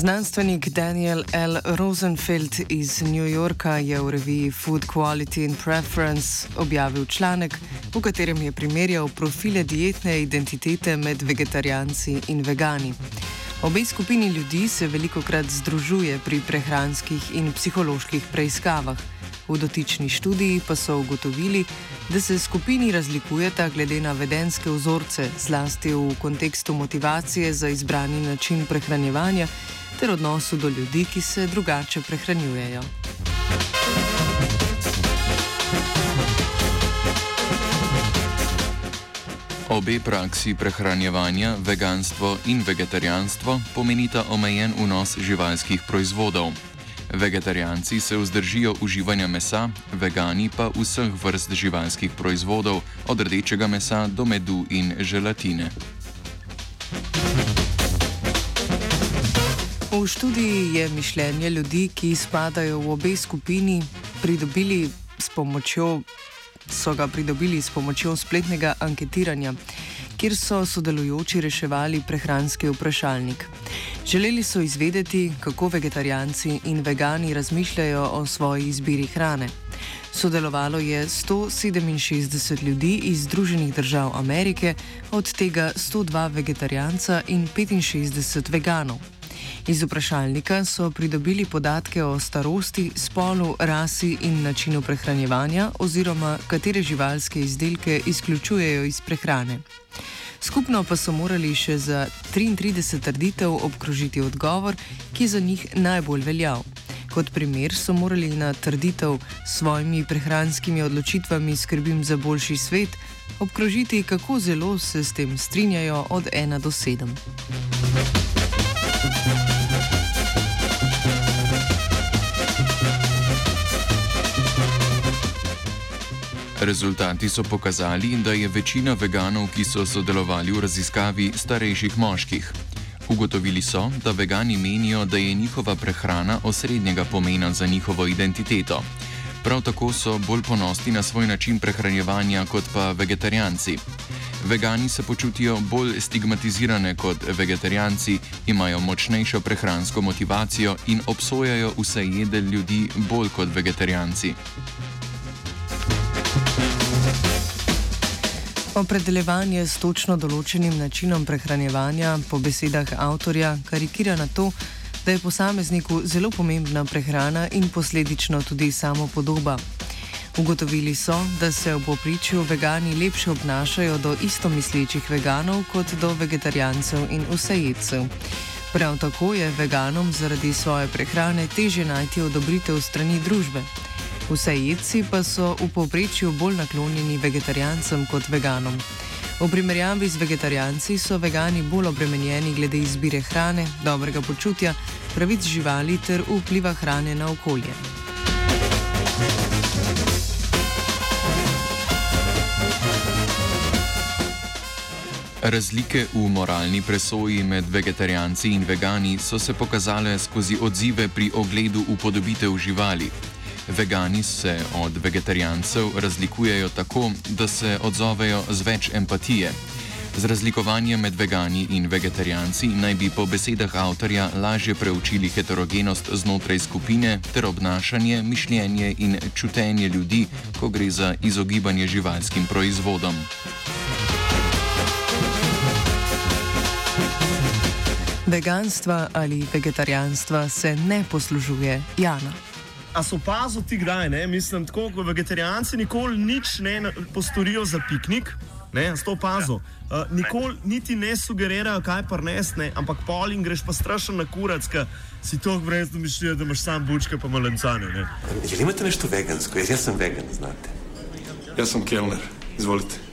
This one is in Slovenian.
Znanstvenik Daniel L. Rosenfeld iz New Yorka je v reviji Food Quality and Preference objavil članek, v katerem je primerjal profile dietne identitete med vegetarijanci in vegani. Obe skupini ljudi se veliko krat združuje pri prehranskih in psiholoških preiskavah. V dotični študiji pa so ugotovili, da se skupini razlikujeta glede na vedenske vzorce, zlasti v kontekstu motivacije za izbrani način prehranjevanja ter odnosu do ljudi, ki se drugače prehranjujejo. Obe praksi prehranjevanja, veganstvo in vegetarijanstvo, pomenita omejen vnos živalskih proizvodov. Vegetarijanci se vzdržijo uživanja mesa, vegani pa vseh vrst živalskih proizvodov, od rdečega mesa do medu in želatine. V študiji je mišljenje ljudi, ki spadajo v obe skupini, pridobili s pomočjo, so ga pridobili s pomočjo spletnega anketiranja, kjer so sodelujoči reševali prehranski vprašalnik. Želeli so izvedeti, kako vegetarijanci in vegani razmišljajo o svoji izbiri hrane. Sodelovalo je 167 ljudi iz Združenih držav Amerike, od tega 102 vegetarijanca in 65 veganov. Iz vprašalnika so pridobili podatke o starosti, spolu, rasi in načinu prehranjevanja, oziroma katere živalske izdelke izključujejo iz prehrane. Skupno pa so morali še za 33 trditev obkrožiti odgovor, ki za njih najbolj veljal. Kot primer so morali na trditev s svojimi prehranskimi odločitvami skrbim za boljši svet obkrožiti, kako zelo se s tem strinjajo od 1 do 7. Rezultati so pokazali, da je večina veganov, ki so sodelovali v raziskavi, starejših moških. Ugotovili so, da vegani menijo, da je njihova prehrana osrednjega pomena za njihovo identiteto. Prav tako so bolj ponosni na svoj način prehranjevanja kot pa vegetarijanci. Vegani se počutijo bolj stigmatizirane kot vegetarijanci, imajo močnejšo prehransko motivacijo in obsojajo vse jede ljudi bolj kot vegetarijanci. Opredeljevanje s točno določenim načinom prehranjevanja po besedah avtorja karikira na to, da je posamezniku zelo pomembna prehrana in posledično tudi samo podoba. Ugotovili so, da se v popričju vegani lepše obnašajo do istomislečih veganov kot do vegetarijancev in vsejedcev. Prav tako je veganom zaradi svoje prehrane teže najti odobritev strani družbe. Vse jedci pa so v povprečju bolj naklonjeni vegetarijancem kot veganom. V primerjavi z vegetarijanci so vegani bolj obremenjeni glede izbire hrane, dobrega počutja, pravic živali ter vpliva hrane na okolje. Razlike v moralni presoji med vegetarijanci in vegani so se pokazale skozi odzive pri ogledu upodobitev živali. Vegani se od vegetarijancev razlikujejo tako, da se odzovejo z več empatije. Z razlikovanjem med vegani in vegetarijanci naj bi po besedah avtorja lažje preučili heterogenost znotraj skupine ter obnašanje, mišljenje in čutenje ljudi, ko gre za izogibanje živalskim proizvodom. Veganstva ali vegetarijanstva se ne poslužuje Jana. A so opazili ti kdaj, ne? mislim, tako kot vegetarijanci nikoli nič ne postorijo za piknik, ne, s to opazo. Uh, nikoli niti ne sugerirajo, kaj pa res ne, ampak pol in greš pa strašno na kurac, ker si to brez domišljija, da imaš sam bučke pa malencane. Ali imate nešto vegansko? Jaz, jaz sem vegan, znate. Jaz sem kelner, izvolite.